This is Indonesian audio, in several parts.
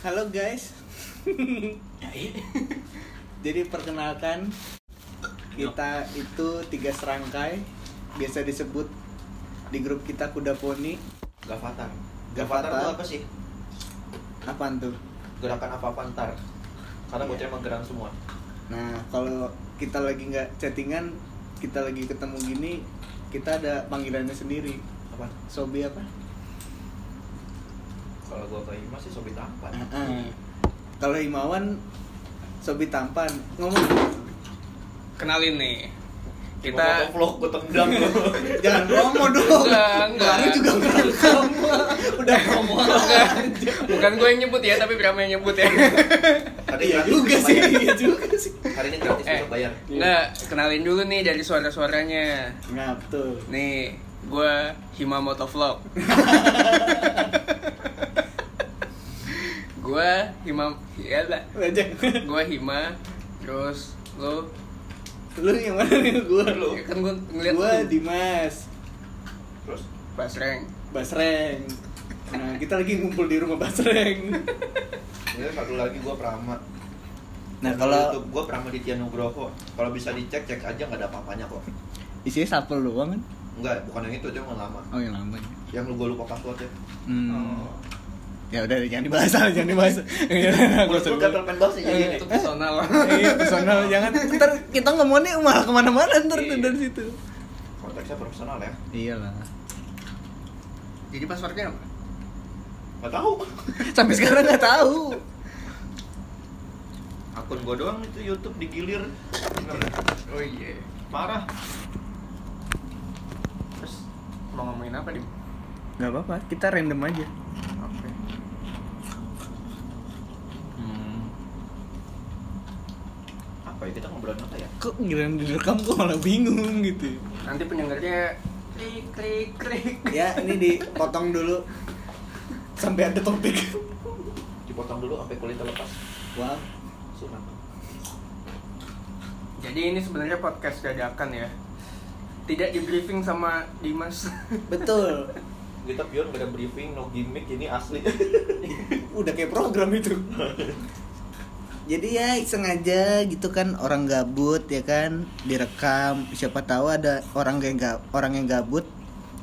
Halo guys. Jadi perkenalkan kita itu tiga serangkai biasa disebut di grup kita kuda poni. Gavatar. Gavatar itu apa sih? Apaan tuh? Gerakan apa pantar? Karena Iya. bocah emang gerak semua. Nah kalau kita lagi nggak chattingan, kita lagi ketemu gini, kita ada panggilannya sendiri. Apa? Sobi apa? Kalau gua ke Ima sih sobi tampan. Ah, ah. Kalau Himawan Sobi tampan ngomong Kenalin nih. Kita vlog gua tendang jangan promo dong. Enggak, enggak. Baru juga ngerekam. Udah promo bukan gue yang nyebut ya, tapi Prama yang nyebut ya. Hari Iya gratis, juga sih, iya juga sih. Hari ini gratis Eh. besok bayar. Enggak, kenalin dulu nih dari suara-suaranya. Nah, betul. Nih, gue Hima Motovlog. gue Hima, ya lah. Aja. Gue Hima, terus lo, Lu yang mana nih gua? Lu. ya kan gue ngeliat lu, Dimas Terus Basreng. Basreng. Nah, kita lagi ngumpul di rumah Basreng. ini satu lagi gua Prama. Nah, Di kalau gua Prama Ditya Nugroho. Kalau bisa dicek cek aja nggak ada apa-apanya kok. isinya sapel doang kan? Enggak, bukan yang itu, cuma lama. Oh, yang lama. Yang lu gua lupa passwordnya. Hmm. Oh. Ya udah jangan dibahas lah, jangan dibahas. Iya, Gua tuh gatel pengen bahas ya Eh, Itu personal. Iya, personal jangan ntar kita ngomongnya malah ke mana-mana ntar tuh Iya. dari situ. Konteksnya profesional ya. Iyalah. Jadi passwordnya apa? Gak tahu. Sampai sekarang nggak tahu. Akun gua doang itu YouTube digilir. Oh iya. Parah. Terus mau ngomongin apa dim? Gak apa-apa, kita random aja. Oke. Hmm. Apa ya kita ngobrolin apa ya? Kok giliran direkam kok malah bingung gitu. Nanti pendengarnya klik klik klik. Ya, ini dipotong dulu sampai ada topik. Dipotong dulu sampai kulitnya lepas. Wow. Sunat. Jadi ini sebenarnya podcast dadakan ya. Tidak di briefing sama Dimas. Betul. Kita pion gak ada briefing, no gimmick, ini asli. Udah kayak program itu. Jadi ya sengaja gitu kan orang gabut ya kan direkam. Siapa tahu ada orang yang gak orang yang gabut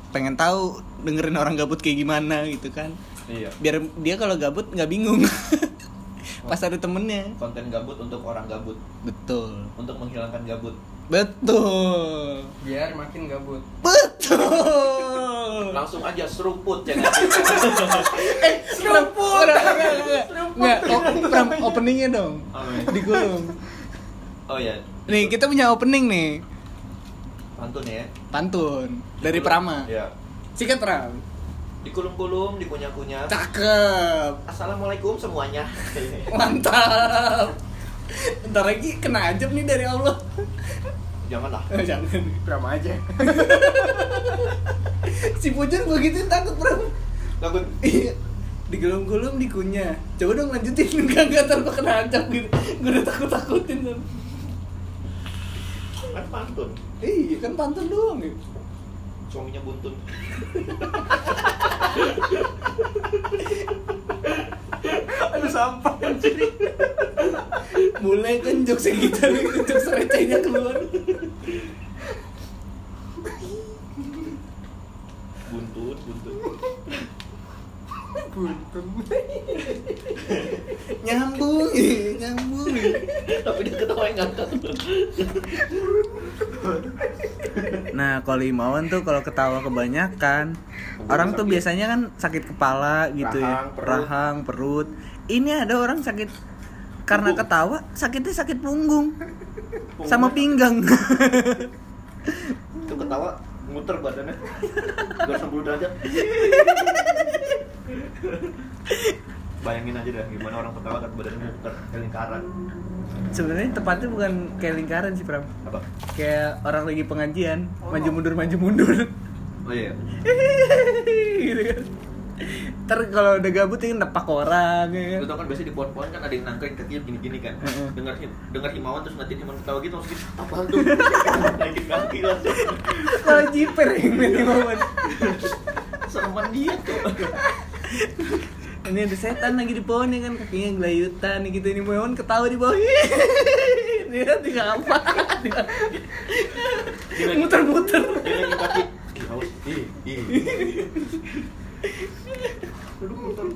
pengen tahu dengerin orang gabut kayak gimana gitu kan. Iya. biar dia kalau gabut nggak bingung. Pas ada temennya. Konten gabut untuk orang gabut, betul. Untuk menghilangkan gabut. betul. Biar makin gabut. betul Langsung aja seruput channel. eh seruput nggak pram- openingnya dong Apa ya? digulung Oh ya, nih kita punya opening nih pantun ya. pantun dari Prama Ya. sikat Pram Dikulum-kulum, dikunyah-kunyah. cakep Assalamualaikum semuanya. mantap ntar lagi kena ajab nih dari Allah Janganlah. Jangan Drama aja. si Pujan begitu takut Pram Takut Iya. Digulung-gulung dikunyah. Coba dong lanjutin enggak enggak gua kena ancam gitu. Gua udah takut-takutin kan. kan pantun. Iya kan pantun doang ya. Suaminya buntun. Aduh sampah anjir. Mulai kan jokes yang kita nih, jokes recehnya keluar. Buntun, buntun. Buntung. Nyambung, ya, nyambung. ya. Tapi dia ketawa yang ngangkat. Nah, kalau Imawan tuh kalau ketawa kebanyakan, orang tuh biasanya kan sakit kepala gitu ya, Rahang, perut. rahang, perut. Ini ada orang sakit karena ketawa, sakitnya sakit punggung sama pinggang. Itu ketawa muter badannya. 260 derajat. Bayangin aja deh gimana orang ketawa kan badannya muter kayak lingkaran. Sebenarnya tepatnya bukan kayak lingkaran sih, Pram. Apa? Kayak orang lagi pengajian, maju mundur maju mundur. Oh iya. gitu kan. Ntar kalau udah gabut ini nepak orang ya Lu kan. tau kan biasanya di pohon-pohon kan ada yang nangkring kakinya gini-gini kan. Dengar dengar himawan terus nanti himawan ketawa gitu langsung gitu, apaan tuh? Naikin kaki langsung. Malah jiper yang ngeliat Imawan. Sereman dia tuh. ini ada setan lagi di pohon ya kan kakinya gelayutan gitu ini pohon ketawa di bawah. Dia tinggal apa? Dia muter-muter. dia lagi kaki ih haus. Ih ih. Aduh muter.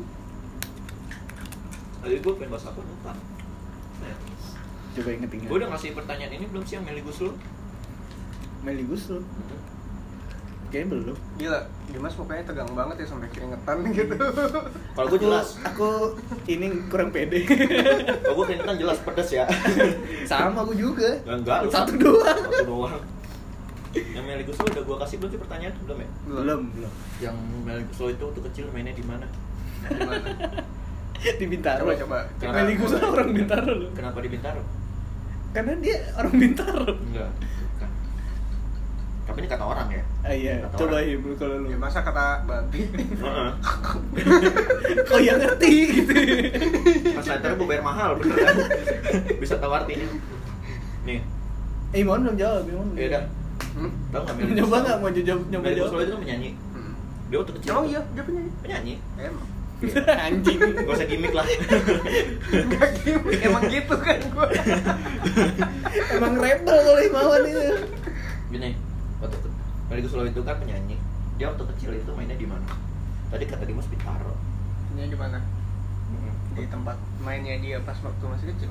Tadi gue pengen bahas apa? Lupa coba inget-inget Gue udah ngasih pertanyaan ini belum sih yang Meli Guslo? Meli Guslo kayaknya belum Gila, Dimas mukanya tegang banget ya sampai keringetan gitu. Kalau gue jelas aku ini kurang pede Kalau gue keringetan jelas pedes ya sama aku juga Ya, Enggak, lu satu doang Satu doang Yang Meli Guslo udah gue kasih belum sih pertanyaan? Belum ya? belum belum Yang Meli Guslo itu waktu kecil mainnya di mana? Di Bintaro Coba coba. Kenapa? Meli Guslo orang Bintaro loh Kenapa di Bintaro? karena dia orang Bintaro Enggak, Tapi ini kata orang ya? ah iya Kata coba orang. ibu kalau lu Ya masa kata babi. Heeh. kok yang ngerti gitu Translator gue bayar mahal bener kan? Bisa tahu artinya Nih, eh Imon belum jawab Imon ya udah jawab. Tau nggak Meli nyoba nggak mau jawab nyoba Meli jawab Guslo itu kan penyanyi Hmm. Dia waktu kecil Oh iya, dia penyanyi. Penyanyi Emang. anjing Gak usah gimmick lah Gak gimmick, emang gitu kan gua. emang rebel kalau Imawan itu Gini, waktu ke- Meli Guslo itu kan penyanyi Dia waktu kecil itu mainnya di mana? Tadi kata Dimas Bintaro Ini di mana? Di tempat mainnya dia pas waktu masih kecil.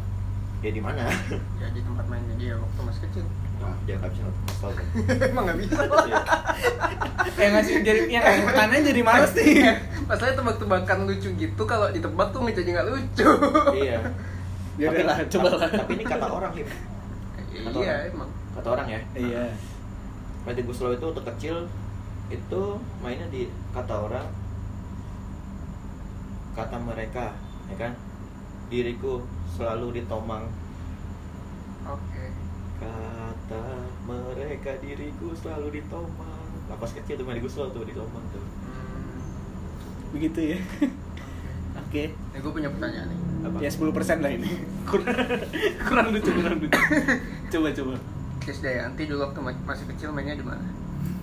Ya di mana? Ya di tempat mainnya dia waktu masih kecil. Wah, dia nggak bisa nonton Mas kan? emang gak bisa. yang ngasih jadi yang ngasih pertanyaan jadi males nih Masalahnya tebak-tebakan lucu gitu kalau ditebak tuh menjadi nggak lucu. Iya. Ya Tapi- udahlah, coba lah. Tapi ini kata orang, Hip. Kata iya orang. emang. Kata orang ya. iya Meli Guslo itu waktu kecil itu mainnya di kata orang kata mereka ya kan? Diriku selalu ditomang. Oke. kata mereka diriku selalu ditomang. Nah, pas kecil tuh Meli Guslo tuh ditomang tuh. Hmm. begitu ya. Oke. Ini gue punya pertanyaan nih. apa? Ya 10% lah ini. Kurang kurang lucu kurang lucu. Coba coba Chris Dayanti dulu waktu ma- masih kecil mainnya di mana?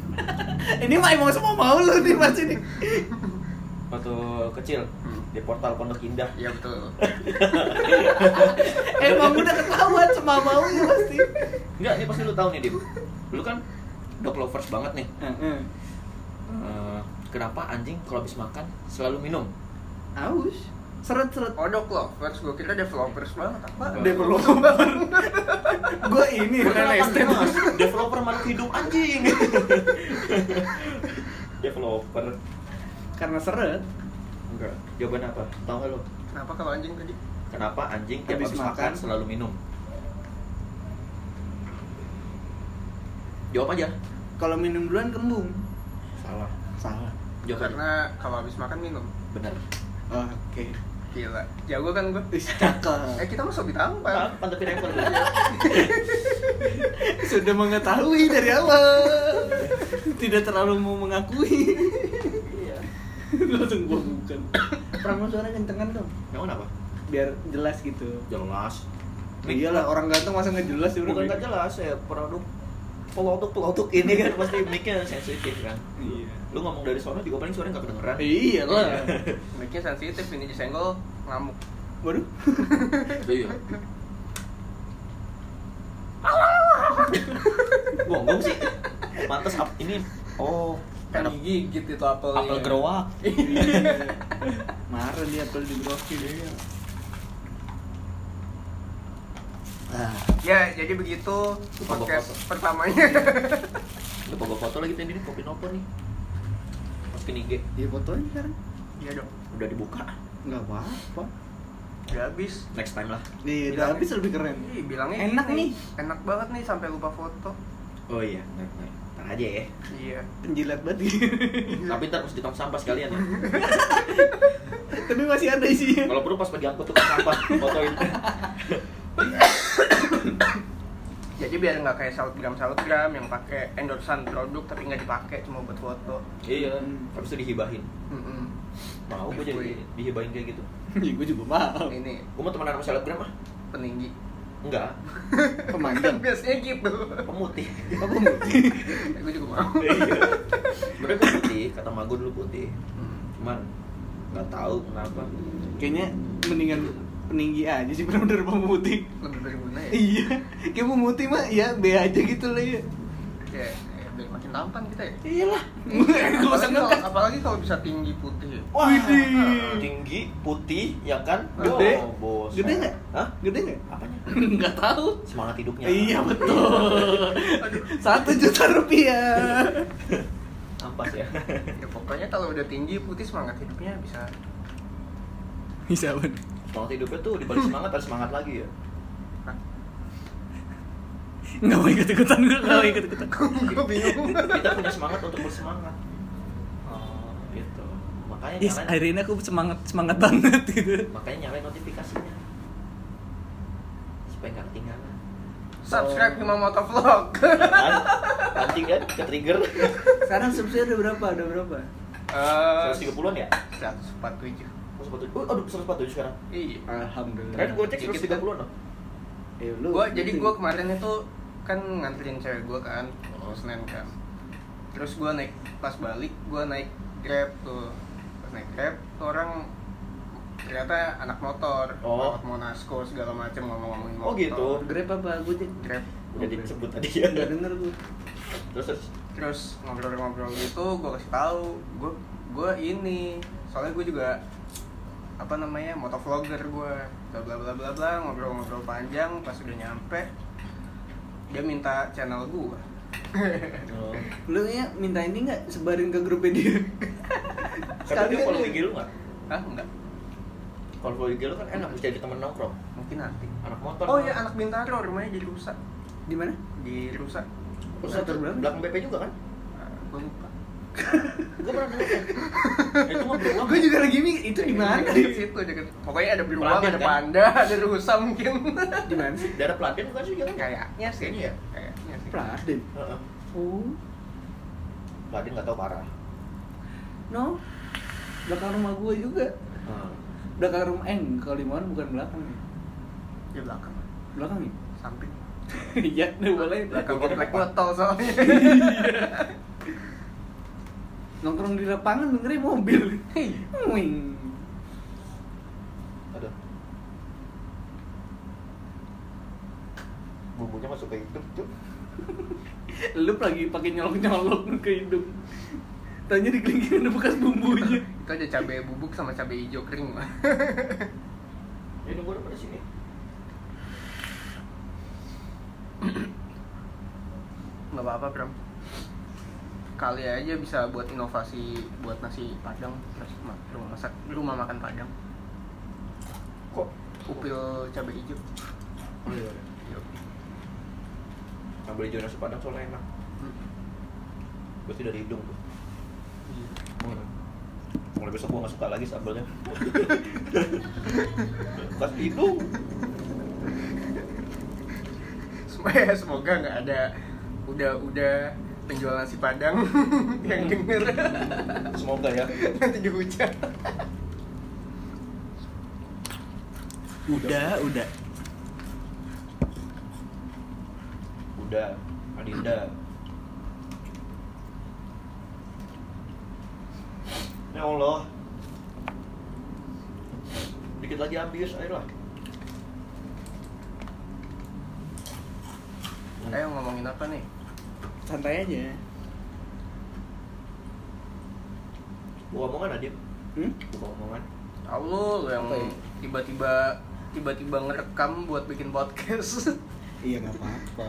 ini mah emang semua mau lu nih mas ini waktu kecil Hmm. di portal Pondok Indah Iya betul. emang udah ketahuan semua maunya pasti enggak ini pasti lu tahu nih Dim lu kan dog lovers banget nih Heeh. Eh, kenapa anjing kalau habis makan selalu minum aus seret seret. Oh dok lovers, gue kira developers banget apa? developer. Gue ini Bukan estate Mas. developer makhluk hidup anjing. Developer. Karena seret. Enggak. Jawaban apa? Tahu nggak lu Kenapa kalau anjing tadi? kenapa anjing tiap Habis habis makan. makan. selalu minum? Jawab aja. Kalau minum duluan kembung. Salah. Salah. Jawab aja. Karena kalau habis makan minum. benar. Oke Gila. Jago kan gue. Ih, cakep. Eh kita masuk di tampar. Pan- pantetin level sudah mengetahui dari awal. Tidak terlalu mau mengakui. Iya. Langsung gua bukan perang suara kencengan dong. Yang mana apa? Biar jelas gitu. Jelas. Iyalah orang ganteng masa nggak jelas sih bukan nggak jelas ya produk. Pelotuk pelotuk ini kan pasti mic-nya sensitif kan. Iya lu ngomong dari sana juga paling suaranya nggak kedengeran. Iyalah Mic-nya sensitif, ini disenggol ngamuk. waduh. Iya. Gonggong sih. Pantas ap- ini oh Kan digigit itu apel. apel gerowak. Marah dia apel di groki dia ah Ya, jadi begitu podcast foto. pertamanya. lupa gua foto lagi tadi nih kopi nopo nih masukin IG dia fotoin sekarang Iya dong. udah dibuka nggak apa apa Udah habis. next time lah Iya, udah habis lebih keren. Ih, bilangnya Enak gini, nih. Enak banget nih sampai lupa foto. oh iya ntar aja ya Iya. Penjilat banget. tapi ntar harus di tong sampah sekalian ya Tapi masih ada isinya. kalau perlu pas diangkut tukang sampah fotoin Jadi biar nggak kayak selebgram selebgram yang pakai endorsan produk tapi nggak dipakai cuma buat foto. iya habis itu dihibahin Mm-mm. mau gue jadi dihibahin kayak gitu Iya, gue juga mau. Ini gue mau temenan sama selebgram ah peninggi. enggak Pemanjang. Biasanya gitu. pemutih Apa mutih? gue juga mau. iya gue putih kata mak gue dulu putih Hmm. cuman nggak tahu kenapa Kayaknya mendingan peninggi aja sih bener-bener pemutih. lebih berguna ya Iya, kayak pemutih mah ya B aja gitu lah ya. ya, ya biar makin tampan kita ya Iyalah. Gak usah apalagi kalau, ngekas. apalagi kalau bisa tinggi putih Wah, tinggi putih ya kan Gede? Oh, bos Gede nggak? Hah? Gede nggak? apanya Nggak tahu. semangat hidupnya Iya betul. Satu juta rupiah. ampas ya ya pokoknya kalau udah tinggi putih semangat hidupnya bisa Bisa bener. Semangat hidupnya tuh dibalik semangat harus semangat lagi ya. Nggak mau ikut ikutan gue, nggak mau ikut ikutan. gue bingung? Kita punya semangat untuk bersemangat. Oh gitu. Makanya Yes, nyalain hari ini aku semangat semangat banget gitu. makanya nyalain notifikasinya. Supaya nggak ketinggalan. Subscribe Hima Motovlog kan anjing kan ke trigger. Sekarang subscribe udah berapa? Udah berapa? Eh, 130-an ya? 147 147 oh aduh 147 sekarang iya Alhamdulillah. terakhir gue cek Dikit 130-an loh Eh, lu, gua jadi gitu. gua kemarin itu kan nganterin cewek gua kan oh. Senin kan terus gua naik pas balik gua naik grab tuh pas naik grab tuh orang ternyata anak motor Oh. anak monasco segala macem ngomong-ngomongin Oh, motor gitu. Grab apa? Gue cek. grab udah disebut tadi ya Nggak denger gue. terus terus terus ngobrol-ngobrol gitu gua kasih tahu gua gua ini soalnya gua juga apa namanya motovlogger gua bla bla bla bla bla ngobrol-ngobrol panjang pas udah nyampe dia minta channel gua oh. Lu ya minta ini nggak sebarin ke grupnya dia? Sekali dia follow. IG lu nggak? ah enggak Kalau follow IG lu kan enak bisa jadi temen nongkrong mungkin nanti Anak motor oh iya anak bintaro rumahnya jadi rusak Di mana? di rusak berapa? belakang BP juga kan? gue lupa Gue pernah denger kan? Itu mah beruang Gue juga lagi mikir itu di mana? Deket situ deket pokoknya ada beruang ada kan? panda ada rusa mungkin Di mana sih? Daerah pelatihan bukan sih jangan? kayaknya sih ya? kayaknya sih Pladen. Heeh. Oh. Pelatihan nggak tahu parah No. Belakang rumah gue juga. Hmm. Belakang rumah eh kalau di mana bukan belakang ya. di belakang Belakang ya? samping Iya, boleh. belakang komplek depan. botol soalnya Nongkrong di lapangan dengerin mobil. Wing. Aduh Bumbunya masuk ke hidup tuh Lu lagi pakai nyolok-nyolok ke hidung. Tanya di kelingking ada bekas bumbunya. itu ada cabai bubuk sama cabai hijau kering mah Ini nunggu udah pada sini nggak apa-apa Bram kali aja bisa buat inovasi buat nasi padang ma- rumah masak rumah makan padang Kok? upil cabai hijau Oh iya Yuk. Ngambil hijau nasi padang soalnya enak Hmm. Berarti dari hidung tuh Iya. Mulai besok gua gak suka lagi sambelnya Bekas hidung semoga nggak ada udah udah penjual nasi padang yang denger Semoga ya nanti dihujat. Udah, udah. Udah Adinda Ya Allah Dikit lagi habis, ayolah Ayo ngomongin apa nih? Santai aja. Buka omongan Adit Hmm? Buka omongan Tahu lu, lu yang ya? tiba-tiba tiba-tiba ngerekam buat bikin podcast. Iya nggak apa-apa.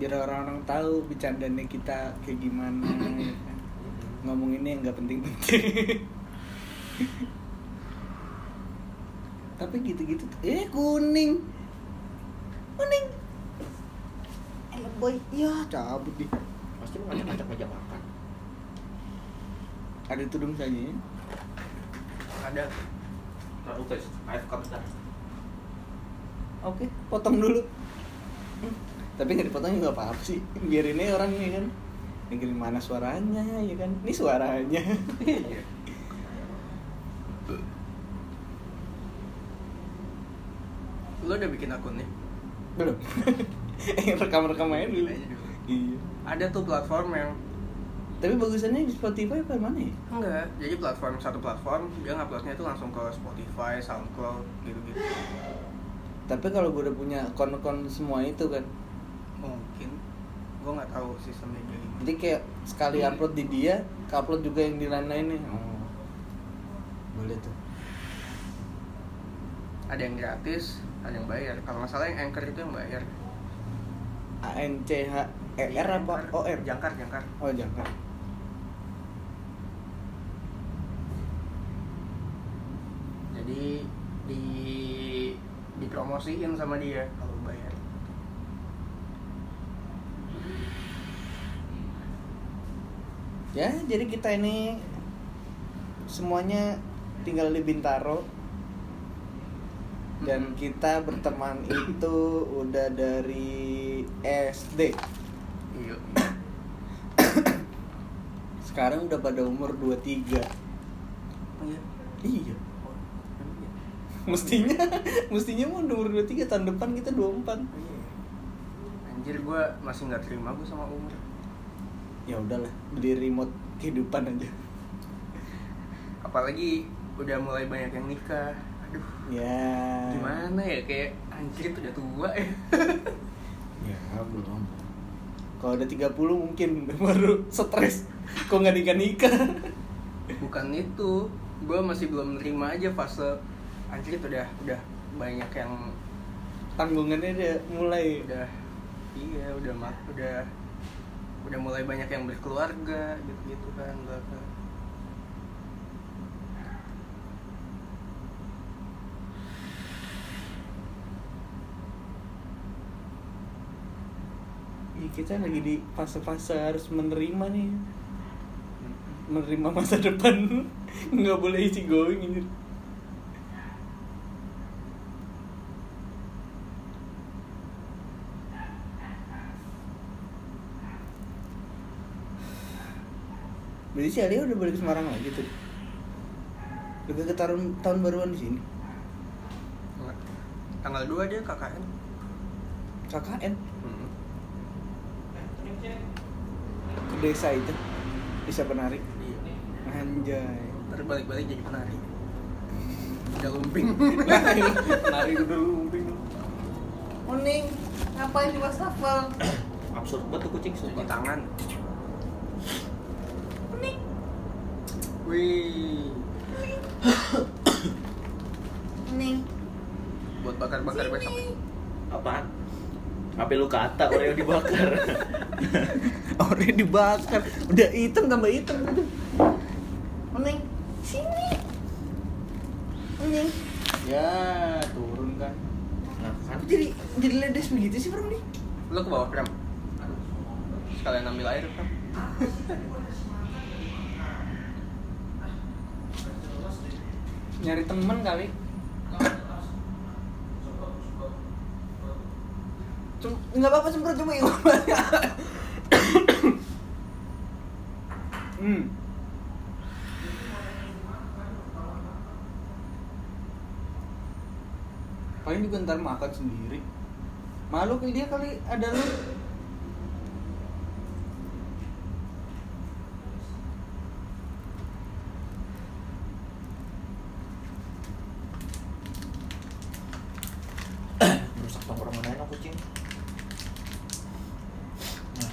Biar orang-orang tahu bercandanya kita kayak gimana. ya kan. Ngomonginnya nggak penting-penting. Tapi gitu-gitu. Eh kuning. Eh boy, iya cabut di. Pasti mau ngajak-ngajak meja makan Ada tudung saja. ya. Ada. Taruh guys, AFK bentar Oke, potong dulu. Hmm, Tapi nggak dipotong juga nggak apa-apa sih. Biar ini orangnya kan dengerin mana suaranya ya kan. Ini suaranya. Iya. Lu udah bikin akunnya? Belum. Rekam-rekam aja dulu. Dulu. Iya. Ada tuh platform yang Tapi bagusannya di Spotify apa mana ya? enggak. Jadi platform satu platform dia nguploadnya itu langsung ke Spotify SoundCloud gitu-gitu. Tapi kalau gue udah punya akun-akun semua itu kan. Mungkin. Gue nggak tahu sistemnya gimana. Nanti kayak sekali upload di dia, upload juga yang di lain-lainnya Oh. Boleh tuh. Ada yang gratis ada yang bayar. Kalau nggak salah yang anchor itu yang bayar A N C H E R apa O R? jangkar jangkar Oh jangan. jadi di dipromosiin sama dia kalau bayar Ya, jadi kita ini semuanya tinggal di Bintaro dan Mm-mm. kita berteman itu udah dari SD. iya Sekarang udah pada umur 23. oh iya Iya. Oh, iya? Mestinya mestinya mau umur 23 tahun depan kita 24. Oh, iya. anjir gue masih nggak terima gue sama umur Ya udahlah, di remote kehidupan aja. apalagi udah mulai banyak yang nikah aduh Ya. gimana ya kayak anjir itu udah tua ya Ya, belum. Kalau udah 30 mungkin baru stres. Kok nggak nikah-nikah? bukan itu gue masih belum nerima aja fase anjir itu udah udah banyak yang Tanggungannya udah mulai. udah iya udah mak udah udah mulai banyak yang berkeluarga gitu gitu kan belakang Iya, kita lagi di fase-fase harus menerima nih. Menerima masa depan. Nggak boleh easy going ini. Berarti si Alia udah balik ke Semarang lagi tuh. Udah ke tahun, tahun baruan di sini. Tanggal 2 dia KKN KKN Hmm. ke desa itu. Desa Penari. iya Anjay. ntar balik-balik jadi penari udah lumping Penari udah lumping. Kuning, ngapain di wastafel? Absurd banget tuh kucing di sumpah. tangan wih Kuning. buat bakar-bakar besok Apaan? Apa lu kata orang yang dibakar? Orangnya dibakar. Udah hitam tambah hitam. Kuning. Sini. Kuning. Ya, turun kan. Nah, kan Jadi jadi ledes begitu sih, Bro nih. lu ke bawah Pram sekalian ambil air Pram Nyari teman kali. Cuma nggak apa-apa semprot cuma ya. juga ntar makan sendiri. Malu kali dia kali ada lu. merusak tongkrongan aja dong, kucing. Nah.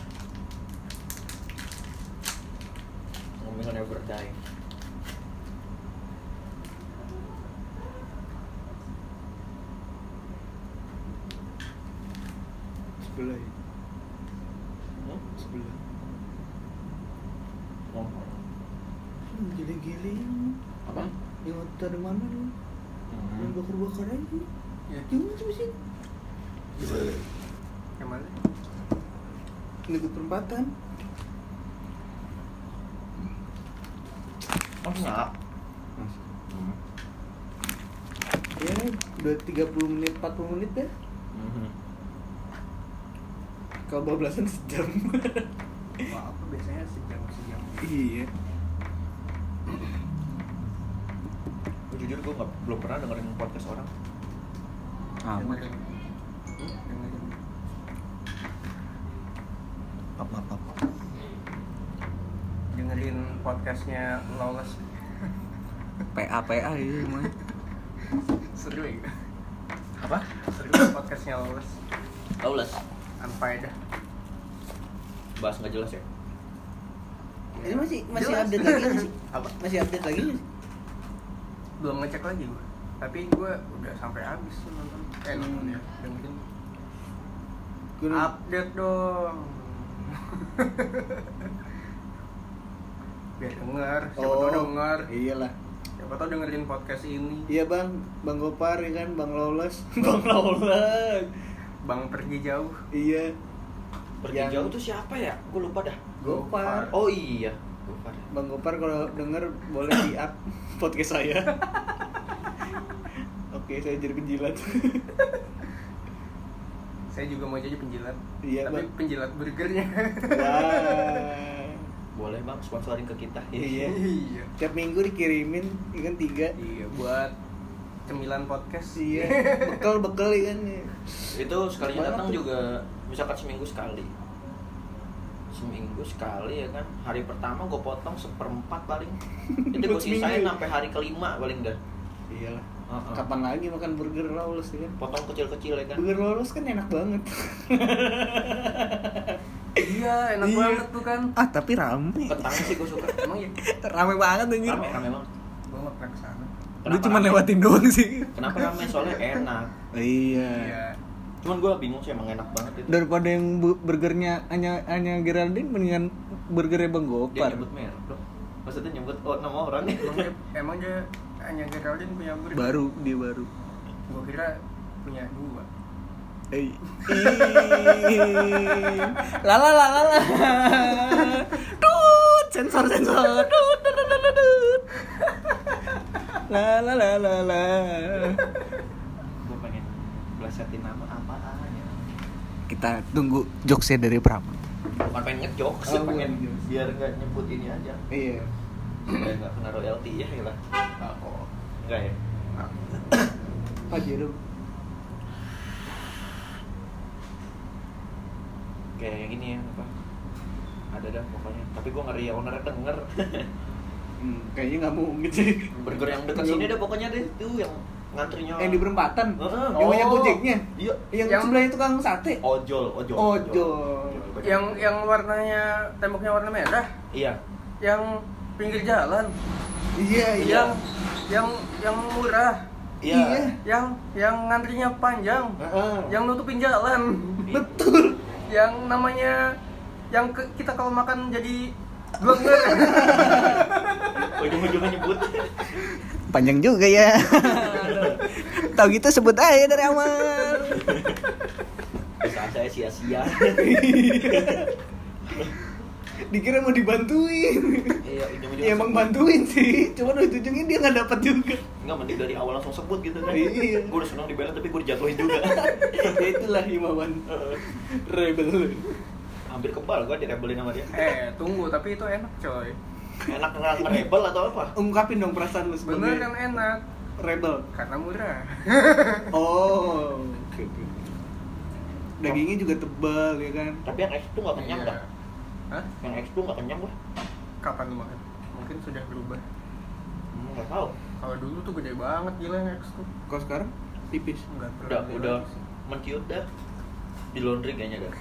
Ngomongin never die. Sebelah ya. Hmm? Sebelah. Oh. Hmm, giling-giling. Apa? Yang ada mana lu? Yang Hmm. bakar-bakar aja. ya Gimana sih sih? yang mana Ini ke perempatan. Oh, enggak. Hmm. Ya, udah 30 menit, 40 menit ya. Mhm. Kalau bablasan sejam. Wah, apa biasanya sejam sejam iya. Jujur gue nggak belum pernah dengerin podcast orang. dengerin Apa apa. dengerin podcastnya Lawless PA PA itu mah seru ya Apa? seru podcastnya Lawless Lawless. Unfaedah Bahas nggak jelas ya? ini masih masih Jelas. update lagi nggak sih Apa? masih update lagi belum ngecek lagi gue tapi gue udah sampai habis tuh nonton. Eh nonton Hmm. ya dengerin update dong. Biar denger siapa tau denger. iyalah. Siapa tau dengerin podcast ini. Iya bang. Bang Gopar ya kan? Bang Lolos bang Lolos bang pergi jauh. Iya. Pergi Yang- jauh tuh siapa ya? Gue lupa dah. Gopar. Oh iya. Gopar. bang Gopar kalau denger boleh di up podcast saya. Oke saya jadi penjilat. Saya juga mau jadi penjilat. Iya, tapi Bang. penjilat burgernya. Wah. Boleh bang. Sponsorin ke kita. iya. Iya. Tiap minggu dikirimin ikan tiga. Iya buat cemilan podcast. Iya. Bekal bekal ikan Itu Banyak datang tuh. juga misalkan seminggu sekali. Seminggu sekali ya kan. Hari pertama gue potong seperempat paling. Itu gue sisain sampai hari kelima paling dah. iyalah Heeh. kapan lagi makan burger Lolos ya kan Potong kecil-kecil ya kan. burger Lolos kan enak banget iya enak Iya. banget tuh kan ah tapi rame Kentang sih gue suka. emang ya rame banget anjir Rame, rame banget. gue nggak pernah ke sana lu Kenapa cuma rame? lewatin doang sih Kenapa rame? Soalnya enak. iya iya Cuman gue bingung sih emang enak banget itu. daripada yang bu- burgernya hanya hanya Geraldine mendingan burgernya Bang Dia Gopar nyebut merek bro. Maksudnya nyebut oh, nama orang. Emang dia, emang dia hanya Geraldine punya burger? Baru dia baru. Gue kira punya dua. Eh, lala lala lala, tut sensor sensor, tut tut tut tut tut, lala lala lala. Gue pengen belasatin nama. Kita tunggu jokesnya dari Pram. Bukan pengen ngejok, Oh, pengen ngejokes. biar nggak nyebut ini aja. Iya. Supaya nggak kena royalti ya lah. oh Enggak ya? Pajero. Kayak yang ini ya apa? Ada dah pokoknya. Tapi gue ngeri ownernya denger. Hmm, kayaknya nggak mungkin sih. Burger yang dekat sini deh pokoknya deh tuh yang ngantrinya. Yang di perempatan. Heeh. Yang banyak Oh. gojeknya. Iya. Yang, Yang- sebelahnya tukang sate. Ojol, ojol. Ojol. Banyak. yang yang warnanya temboknya warna merah Iya. yang pinggir jalan Iya iya. yang yang yang murah Iya. yang yang ngantrinya panjang Heeh. yang nutupin jalan Betul. yang namanya yang ke- kita kalau makan jadi blenger Ujung-ujungnya nyebut. Panjang juga ya. Tahu gitu sebut aja dari awal. Usaha saya sia-sia. Dikira mau dibantuin. Iya, Ya emang sebut. bantuin sih, cuma ujung-ujungnya dia nggak dapat juga. Enggak mending dari awal langsung sebut gitu kan. Iya. Gue udah senang dibela tapi gue dijatuhin juga. ya itulah himawan rebel. Hampir kebal gue direbelin sama dia. eh tunggu tapi itu enak coy Enak ngerang rebel atau apa? Ungkapin dong perasaan lu sebagai bener kan enak rebel. karena murah Oh. oke. Dagingnya juga tebal ya kan. Tapi yang X tuh gak kenyang Iya. dah. Hah? Yang X tuh gak kenyang gue. kapan lu makan mungkin sudah berubah Hmm, gak tau. kalau dulu tuh gede banget gila yang X tuh Kalau sekarang tipis. Enggak Udah, udah menciut dah. Di laundry kayaknya dah.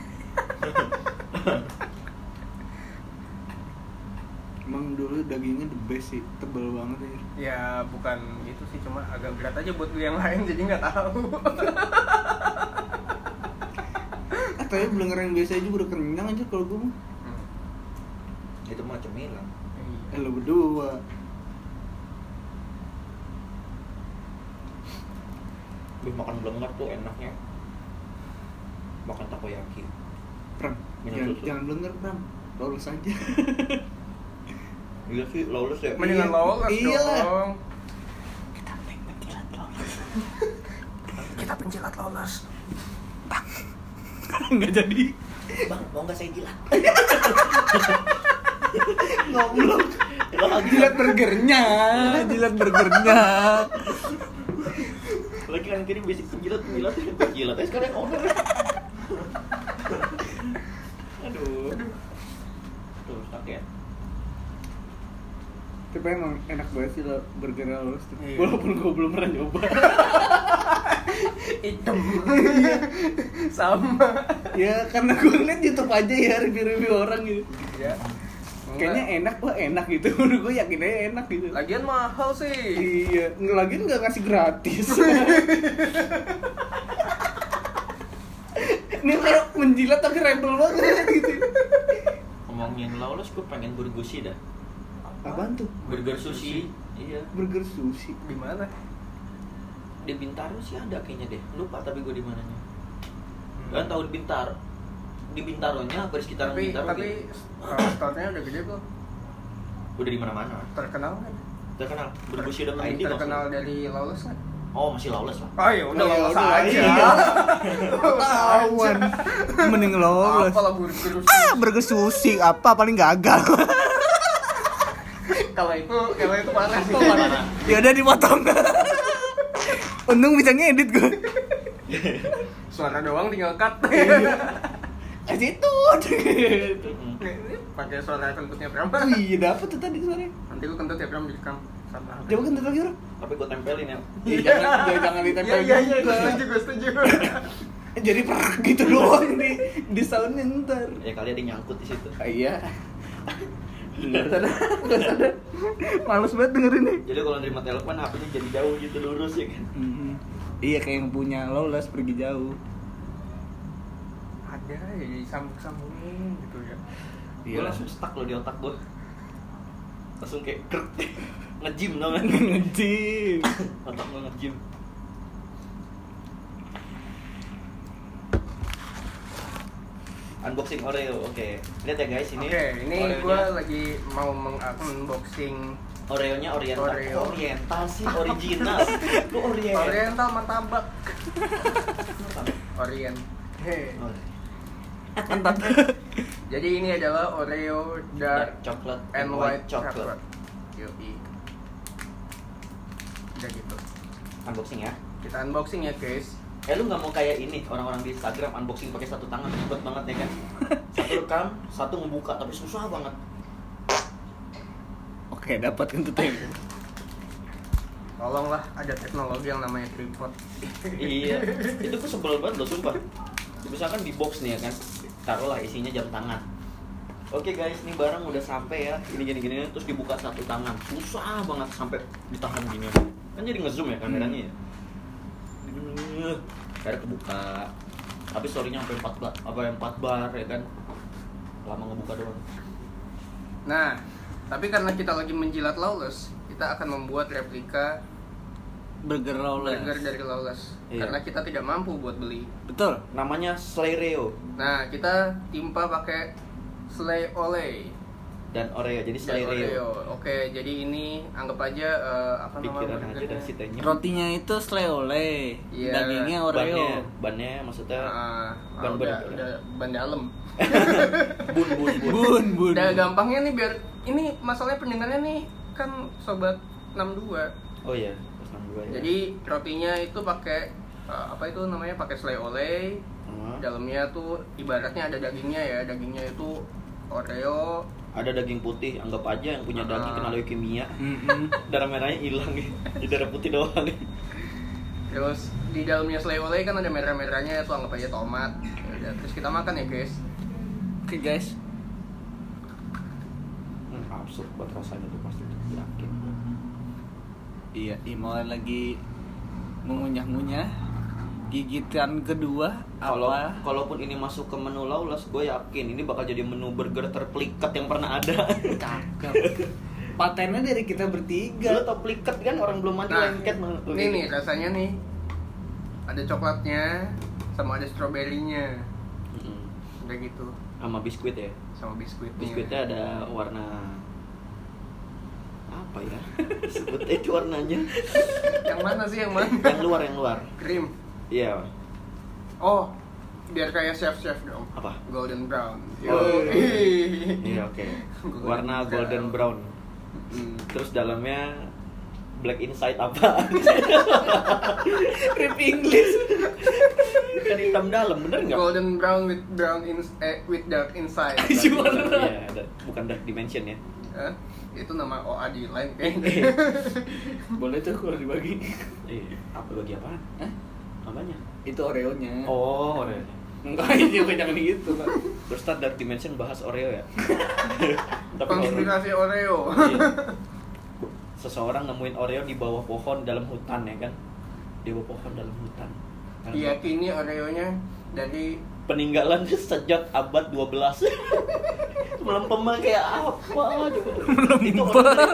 Emang dulu dagingnya the best sih, tebal banget ya. ya bukan gitu sih cuma agak berat aja buat beli yang lain jadi nggak tahu Ah, tapi belenger yang biasa aja udah kenyang aja kalau gue. Hmm. Itu mah cemilan. Eh Iya. lo berdua. Gue makan belenger tuh enaknya. Makan takoyaki. Pram, jangan, jangan belenger Pram. Lolos aja. Iya sih, lulus ya. mendingan Iya. lolos Iya dong Kita penjilat lolos. kita penjilat lolos Nggak jadi. Bang, mau nggak saya jilat? Ngoblok. Lagi Jilat burgernya, jilat burgernya. Lagi kan kirim basic penjilat penjilat penjilat aja sekarang owner. Aduh. Tuh stuck ya. Tapi emang enak banget sih lo burger lawless tuh. Iya. Walaupun gue belum pernah nyoba. hitam sama ya karena gue ngeliat YouTube aja ya review-review orang gitu. ya Kayaknya enak, wah enak gitu. Menurut gue yakin aja enak gitu. lagian mahal sih Iya, lagi nggak ngasih gratis. Ini kayak menjilat tapi rebel banget gitu. ngomongin lawless gue pengen burger sushi dah Apaan tuh? burger sushi. Iya. Burger sushi. di mana? Di Bintaro sih ada kayaknya deh. Lupa tapi gue di mananya. Kan tahu di Bintaro? Di Bintaronya apa di sekitaran tapi Bintaro tapi gitu. uh, store-nya udah gede belum udah di mana-mana. Terkenal kan? Terkenal. Burger sushi udah Lebih terkenal dari Lawless kan? Oh masih lawless lah. Oh ya udah Oh, ya Lawless udah, aja. iya. Ketahuan. Mending lawless. apa lah burger Ah, burger sushi. Apa? Paling gagal. kalau itu kalau itu parah sih ya udah dipotong. Untung bisa ngedit gue. suara doang tinggal cut Eh situ. Mm-mm. Ini pakai suara kentutnya Prama Iya dapat tuh tadi sore. nanti lu kentut ya Pram direkam sama Coba kan lagi orang. tapi gue tempelin ya Iya, jangan, jangan ditempel iya iya juga. gue setuju gue setuju Jadi perak gitu doang di di soundnya ntar. ya kali ada yang nyangkut di situ iya. Nggak sadar, nggak sadar. Males banget dengerin nih. jadi kalau nerima telepon HP-nya jadi jauh gitu lurus ya kan Iya kayak yang punya lawless pergi jauh. ada ya jadi sambung sambungin gitu ya gue langsung stuck loh di otak gue langsung kayak krek ngejim kan ngejim. otak gue ngejim unboxing Oreo oke lihat ya guys ini oke ini Oreonya- gue lagi mau mengunboxing Oreonya oriental Oreo. oriental sih original lu orient Oriental martabak Orient. Oh, Mantap. Jadi ini adalah Oreo dark Dark chocolate and White chocolate Chocolate. Yoi. Udah gitu. unboxing ya Kita unboxing ya guys. Eh lu nggak mau kayak ini orang-orang di Instagram unboxing pakai satu tangan ribet banget ya kan? Satu rekam, satu ngebuka tapi susah banget. Oke, dapat kentutnya. Tolonglah ada teknologi yang namanya tripod. iya, itu gue sebel banget loh sumpah. Misalkan di box nih ya kan, taruhlah isinya jam tangan. Oke guys, ini barang udah sampai ya. Ini gini-gini terus dibuka satu tangan. Susah banget sampai ditahan gini. Kan jadi ngezoom ya kameranya ya. Akhirnya kebuka. Tapi storynya sampai 4 bar, apa 4 bar ya kan. Lama ngebuka doang. Nah, tapi karena kita lagi menjilat Lawless, kita akan membuat replika Burger lawless. burger dari Lawless. Iya. Karena kita tidak mampu buat beli. Betul. Namanya Slayreo Nah, kita timpa pakai Slay Olay dan Oreo. Jadi Slayreo. Oreo. Oke, jadi ini anggap aja eh, apa Pikiran aja si tehnya. Rotinya itu sleole. Iya. Dagingnya Bannya, Oreo. bannya maksudnya Ah, ban ah, udah, ban- udah ban dalam. bun bun bun. Bun, bun. Udah gampangnya nih biar ini masalahnya pendengarnya nih kan sobat 62. Oh iya, pas 62 ya. Jadi rotinya itu pakai eh, apa itu namanya pakai selai oleh. Dalamnya tuh ibaratnya ada dagingnya ya. Dagingnya itu Oreo. ada daging putih, anggap aja yang punya daging Ah. kena leukemia. Darah merahnya hilang nih. Jadi darah putih doang nih. Terus di dalamnya selai oleh kan ada merah-merahnya itu anggap aja tomat. Ya udah, terus kita makan ya, guys. Oke, guys. Hmm, absurd buat rasanya tuh pasti tuh, yakin. Iya, Imolan lagi mengunyah-ngunyah. Gigitan kedua Kalau apa? kalaupun ini masuk ke menu lawless, gue yakin ini bakal jadi menu burger terpelikat yang pernah ada. Cakep. Patennya dari kita bertiga. tau plikat kan orang belum mati Nah, lengket banget. Ini nih rasanya nih. Ada coklatnya sama ada stroberinya. Mm-mm. Udah gitu. Sama biskuit ya. Sama biskuitnya. Biskuitnya ada warna apa ya? Itu warnanya. Yang mana sih yang mana? yang luar yang luar. Krim. Iya. Oh, biar kayak chef-chef dong. Apa? Golden brown. Oh. Yoi. Iya oke. Golden Warna brown. golden brown. Hmm. Terus dalamnya black inside apa? Rip English. kan hitam dalam bener nggak? Golden brown with brown in eh, with dark inside. Cuma- Iya, ada- bukan dark dimension ya. Hah? itu nama OA di lain kayaknya Boleh tuh kalau dibagi. Eh, apa bagi apaan? Hah? Apanya? Itu Oreo-nya. Oh, Oreo. Enggak, itu bukan jangan gitu, Pak. Terus Star Dark Dimension bahas Oreo ya? Tapi konspirasi Oreo Iya. Seseorang nemuin Oreo di bawah pohon dalam hutan ya kan? Di bawah pohon dalam hutan. Kan? diyakini Oreonya dari Peninggalan sejak abad 12 Melempemnya kayak apa coba? Itu Oreo,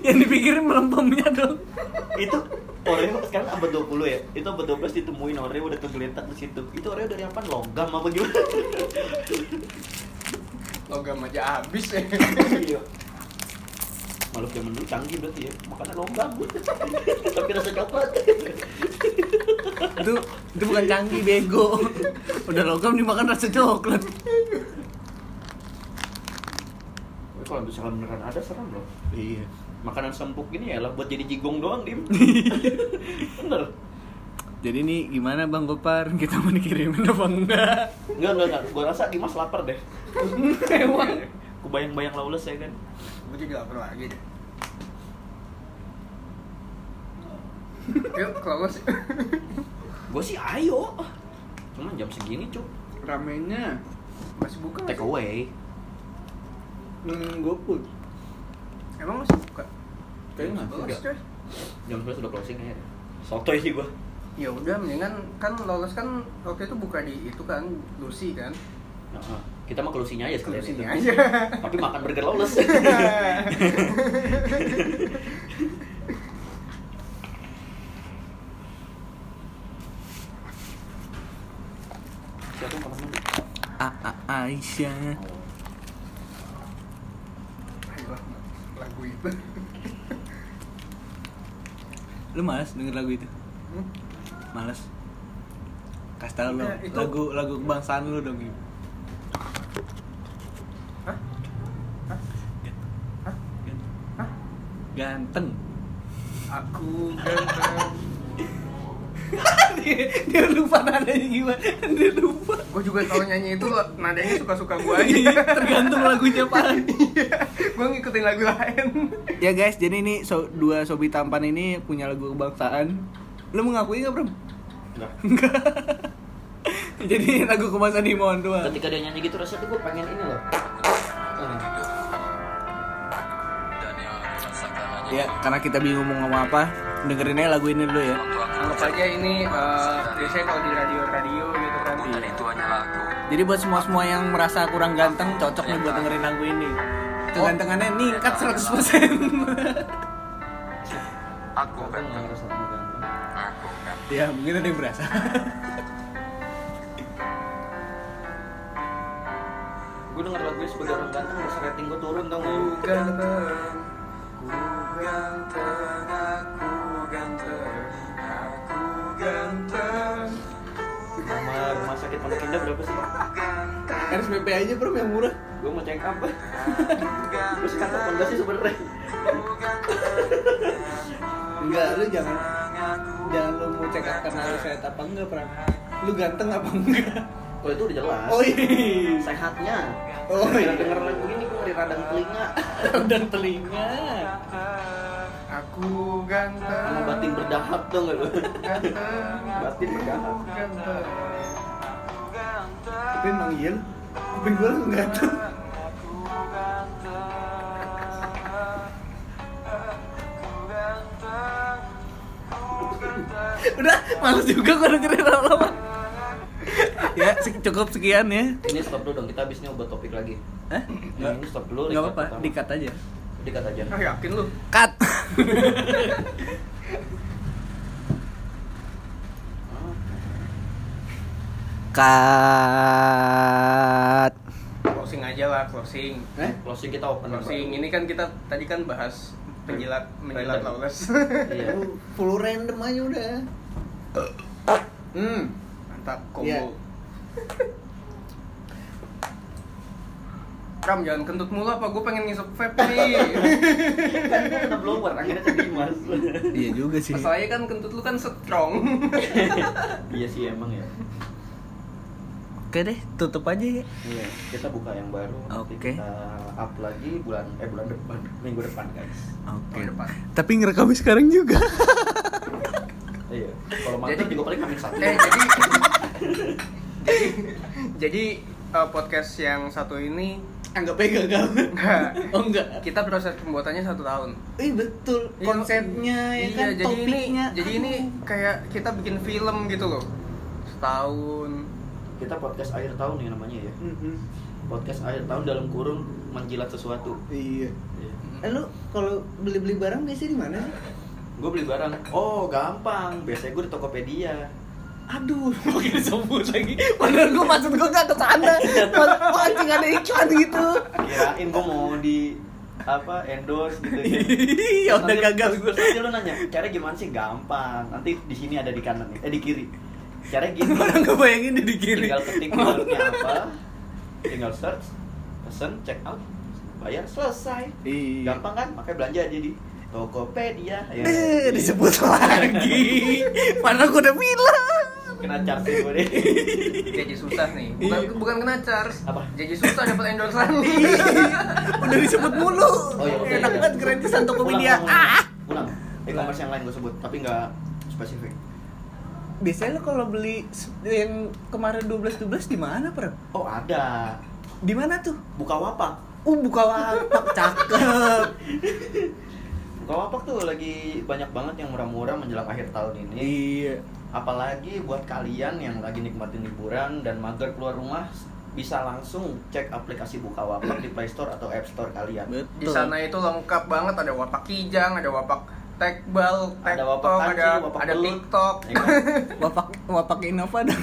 Yang dipikirin melempemnya dong. itu Oreo sekarang abad 20 ya Itu abad 12 ditemuin Oreo udah kegeletak di situ Itu Oreo dari apa? Logam apa gimana? logam aja habis ya Iya Makhluk zaman dulu canggih berarti ya Makanya logam Tapi rasa coklat Itu itu bukan canggih bego. Udah logam dimakan rasa coklat. Tapi Kalau misalkan beneran ada serem loh Iya. Makanan sempuk gini ya lah buat jadi jigong doang dim Bener Jadi nih gimana Bang Gopar? Kita mau dikirimin apa enggak? Enggak, enggak, enggak. Gua rasa Dimas lapar deh. Emang. Kebayang-bayang lawless ya kan. gue jadi lapar lagi deh yuk close Gua sih ayo. Cuman jam segini, Cuk. Ramennya masih buka Take sih? away. hmm, GoFood. emang masih buka Kayaknya Jam masih. 11, coy. Jam 11 sudah closing ya. Sotoy sih gua. ya udah mendingan kan lolos kan waktu itu buka di itu kan Lucy kan Heeh. Kita mah kelusinya aja sekalian itu. Aja Tapi makan burger lawless. Siapa yang kamar mandi? A A Aisyah. Lagu itu Lu malas denger lagu itu? Hmm? Malas. Kasih tau lo itu- lagu lagu kebangsaan lu dong Im. Hah? Hah? Hah? Hah? Ganteng. aku ganteng dia, dia lupa nadanya gimana. Dia lupa. gue juga kalau nyanyi itu nadanya suka-suka gue Iya, aja Tergantung lagunya Pak. gue ngikutin lagu lain ya guys, jadi ini so, dua sobi tampan ini punya lagu kebangsaan. Lu mengakui nggak, Bro? Enggak. jadi lagu kebangsaan di mohon doang. Ketika dia nyanyi gitu rasanya tuh gue pengen ini loh. Ya, karena kita bingung mau ngomong apa, dengerin aja lagu ini dulu ya. anggap aja ini eh, biasanya kalau di radio-radio gitu kan Jadi buat semua-semua yang merasa kurang ganteng, cocok nih buat dengerin lagu ini. Kegantengannya ningkat 100%. Aku Gue nggak ngerasa sama ganteng. Aku kan ya, mungkin ada yang berasa. Gue denger lagunya sebagai orang ganteng udah rating gue turun tau gak? Ku ganteng ganteng Aku ganteng Aku ganteng Nama rumah sakit Pondok Indah berapa sih? RSPP aja bro yang murah. Gue mau check up Terus kata apa sih sebenernya? Enggak, lu jangan jangan lu mau check up karena lu sehat apa enggak, Pram. Lu ganteng apa enggak? Oh itu udah jelas Oh iya. Sehatnya Oh, iya. Denger lagu ini gue ngeri radang telinga Dan telinga. Aku ganteng Sama batin berdahap gak lu? Ganteng Batin berdahap Aku ganteng Tapi emang iya lu. Kuping gua langsung ganteng. Udah, males juga gua dengerin lama-lama. ya, cukup sekian ya. Ini stop dulu dong, kita habis ini ubah topik lagi Hah? Ini stop dulu Enggak record apa-apa, dikat aja. Dikat aja Ah yakin lu? Cut. Cut. Closing aja lah, closing Eh? Closing kita open Closing, ini kan kita tadi kan bahas penjilat menjilat lawless Iya Full random aja udah. Hmm. Mantap, combo Iya. Ram, jangan kentut mulu apa, gue pengen ngisep vape nih Kan gue kena blower, akhirnya ke Dimas Iya juga sih. Masalahnya kan kentut lu kan strong Iya sih emang ya Oke deh, tutup aja ya. Iya, kita buka yang baru. Oke. Kita up lagi bulan eh bulan depan, minggu depan guys. Oke. Tahun depan. Tapi ngerekamnya sekarang juga. Iya. Kalau mantap Jadi- juga paling kami satu. Eh jadi jadi jadi eh, podcast yang satu ini Anggapnya gagal. enggak Oh enggak. kita proses pembuatannya satu tahun. Ih betul. Iya, Konsepnya ya iya, kan jadi topiknya. ini jadi ini kayak kita bikin film gitu loh. Setahun. Kita podcast akhir tahun nih namanya ya. Podcast akhir tahun dalam kurung menjilat sesuatu. Iya. Iya. Eh, lu kalau beli-beli barang biasanya di mana sih? Gue beli barang. Oh, gampang. Biasanya gue di Tokopedia. Aduh, makin disebut lagi. Padahal gue maksud gue gak ke sana. Anjing ada iklan gitu. Kirain gue mau di apa endorse gitu ya. Iya, udah gagal gue. Nanti lu nanya, caranya gimana sih? Gampang. Nanti di sini ada di kanan nih, eh di kiri. Caranya gini. Orang gak bayangin di kiri. tinggal ketik keywordnya apa tinggal search pesen check out bayar selesai Iya. gampang kan makanya belanja aja di Tokopedia ya, Eh, disebut lagi. Padahal gue udah bilang. Kena charge gue deh Jadi susah nih. Bukan Iya. bukan kena charge. Apa? Jadi susah dapat endorsean. udah disebut mulu. Oh, iya, oke, Enak iya. banget gratisan Tokopedia. Ah. ulang, ulang. e-commerce yang lain gue sebut tapi nggak spesifik Biasanya lo kalau beli yang kemarin 12 12 di mana, Pram? oh ada Di mana tuh? buka wapak Uh, buka wapak cakep. buka wapak tuh lagi banyak banget yang murah-murah menjelang akhir tahun ini Iya. Apalagi buat kalian yang lagi nikmatin liburan dan mager keluar rumah bisa langsung cek aplikasi Bukalapak di Play Store atau App Store kalian. Betul. Di sana itu lengkap banget ada wapak kijang, ada wapak tekbal, Ada wapak kanci, ada wapak ada belut. tiktok. Ya kan? Wapak wapak Innova ada.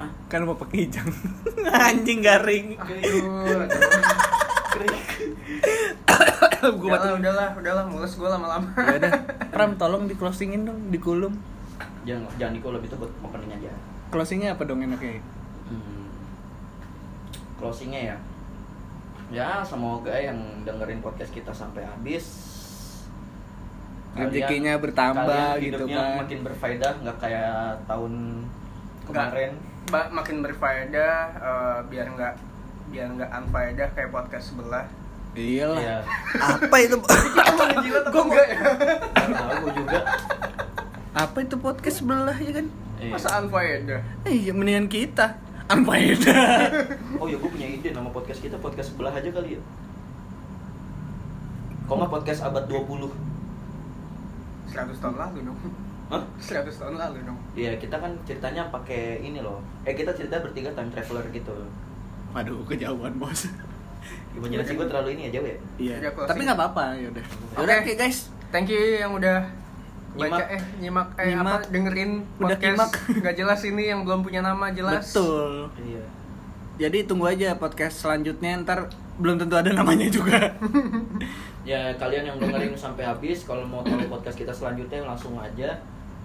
Hah? kan wapak hijang. Anjing garing. Aduh, Gua udahlah, udahlah, udahlah, mules gue lama-lama. Ya udah, Pram tolong di closingin dong, di kulum. Jangan jangan Niko lebih itu buat opening aja. Closingnya apa dong enaknya? Hmm. Closingnya ya. Ya semoga yang dengerin podcast kita sampai habis Rezekinya bertambah kalian gitu hidupnya kan. makin berfaedah nggak kayak tahun kemarin. Ba- makin berfaedah, eh, biar nggak biar nggak unfaedah kayak podcast sebelah. Iyalah. Iya. Apa itu? Ya? Nggak tahu gue juga. Apa itu podcast sebelah ya kan? Iya. Masa unfaedah? Eh, ya mendingan kita. Anfaedah. Oh ya gue punya ide nama podcast kita podcast sebelah aja kali ya. Kok nggak podcast abad 20 100 tahun lalu dong. Hah? 100 tahun lalu dong. Iya kita kan ceritanya pakai ini loh. Eh kita cerita bertiga time traveler gitu. Waduh, kejauhan bos. Imajinasi gue terlalu ini ya jauh ya. Iya. Tapi nggak apa-apa, yaudah. Oke. Yaudah, oke guys. Thank you yang udah baca Nyimak. eh nyimak eh Nyimak. apa dengerin Udah podcast nyimak. nggak jelas ini yang belum punya nama jelas. Betul. Iya. Jadi tunggu aja podcast selanjutnya ntar belum tentu ada namanya juga. Ya kalian yang dengerin sampai habis kalau mau tahu podcast kita selanjutnya langsung aja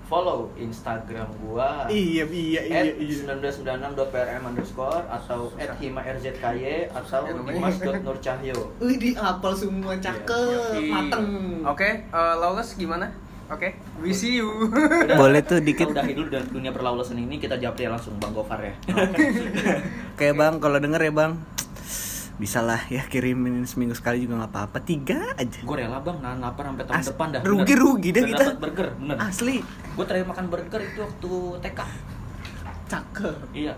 follow Instagram gua iya, iya, iya, at iya. 1996.prm underscore atau at hima rzky atau dimas.nurcahyo Wih, di apal semua cakep, Oke. mateng. Oke, eh, Lawless gimana? Oke, we see you. Udah, Boleh tuh dikit. Kita udahi dulu dan dunia perlaulesan ini kita japri langsung Bang Gofar ya. Oke bang, kalau denger ya bang, bisa lah ya kirimin seminggu sekali juga nggak apa-apa. Tiga aja. Gue rela bang nahan lapar sampai tahun As- depan dah. rugi-rugi dah kita. dapat burger, bener. Asli, Gue terakhir makan burger itu waktu TK. cakep. Iya.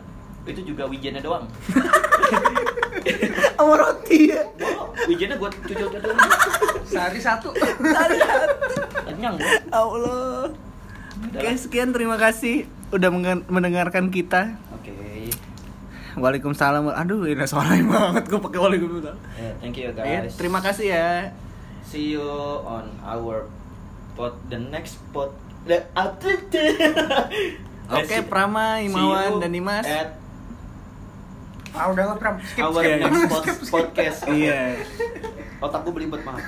Itu juga wijennya doang. Sama roti ya. Oh, wijennya gue cucuk-cucuk. Sehari satu. Kenyang gue. Allah. Oke lah. sekian terima kasih udah mendengarkan kita. Oke. Waalaikumsalam. Aduh ini suaranya banget gue pakai waalaikumsalam. Ya, thank you guys. terima kasih ya. See you on our pod the next pod. The Oke Prama, Imawan dan Dimas. At Ah udahlah Pram, skip our skip. next pod- podcast. Iya. Otak gue belibet maaf.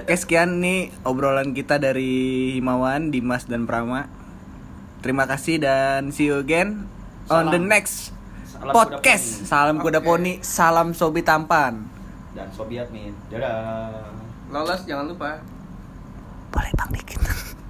Oke sekian nih obrolan kita dari Himawan, Dimas dan Prama. Terima kasih dan see you again on the Salam. next Salam podcast. kuda poni. Salam kuda Oke. poni, salam sobi tampan. Dan Sobiat Min. Dadah. Lawless jangan lupa Boleh bang dikit.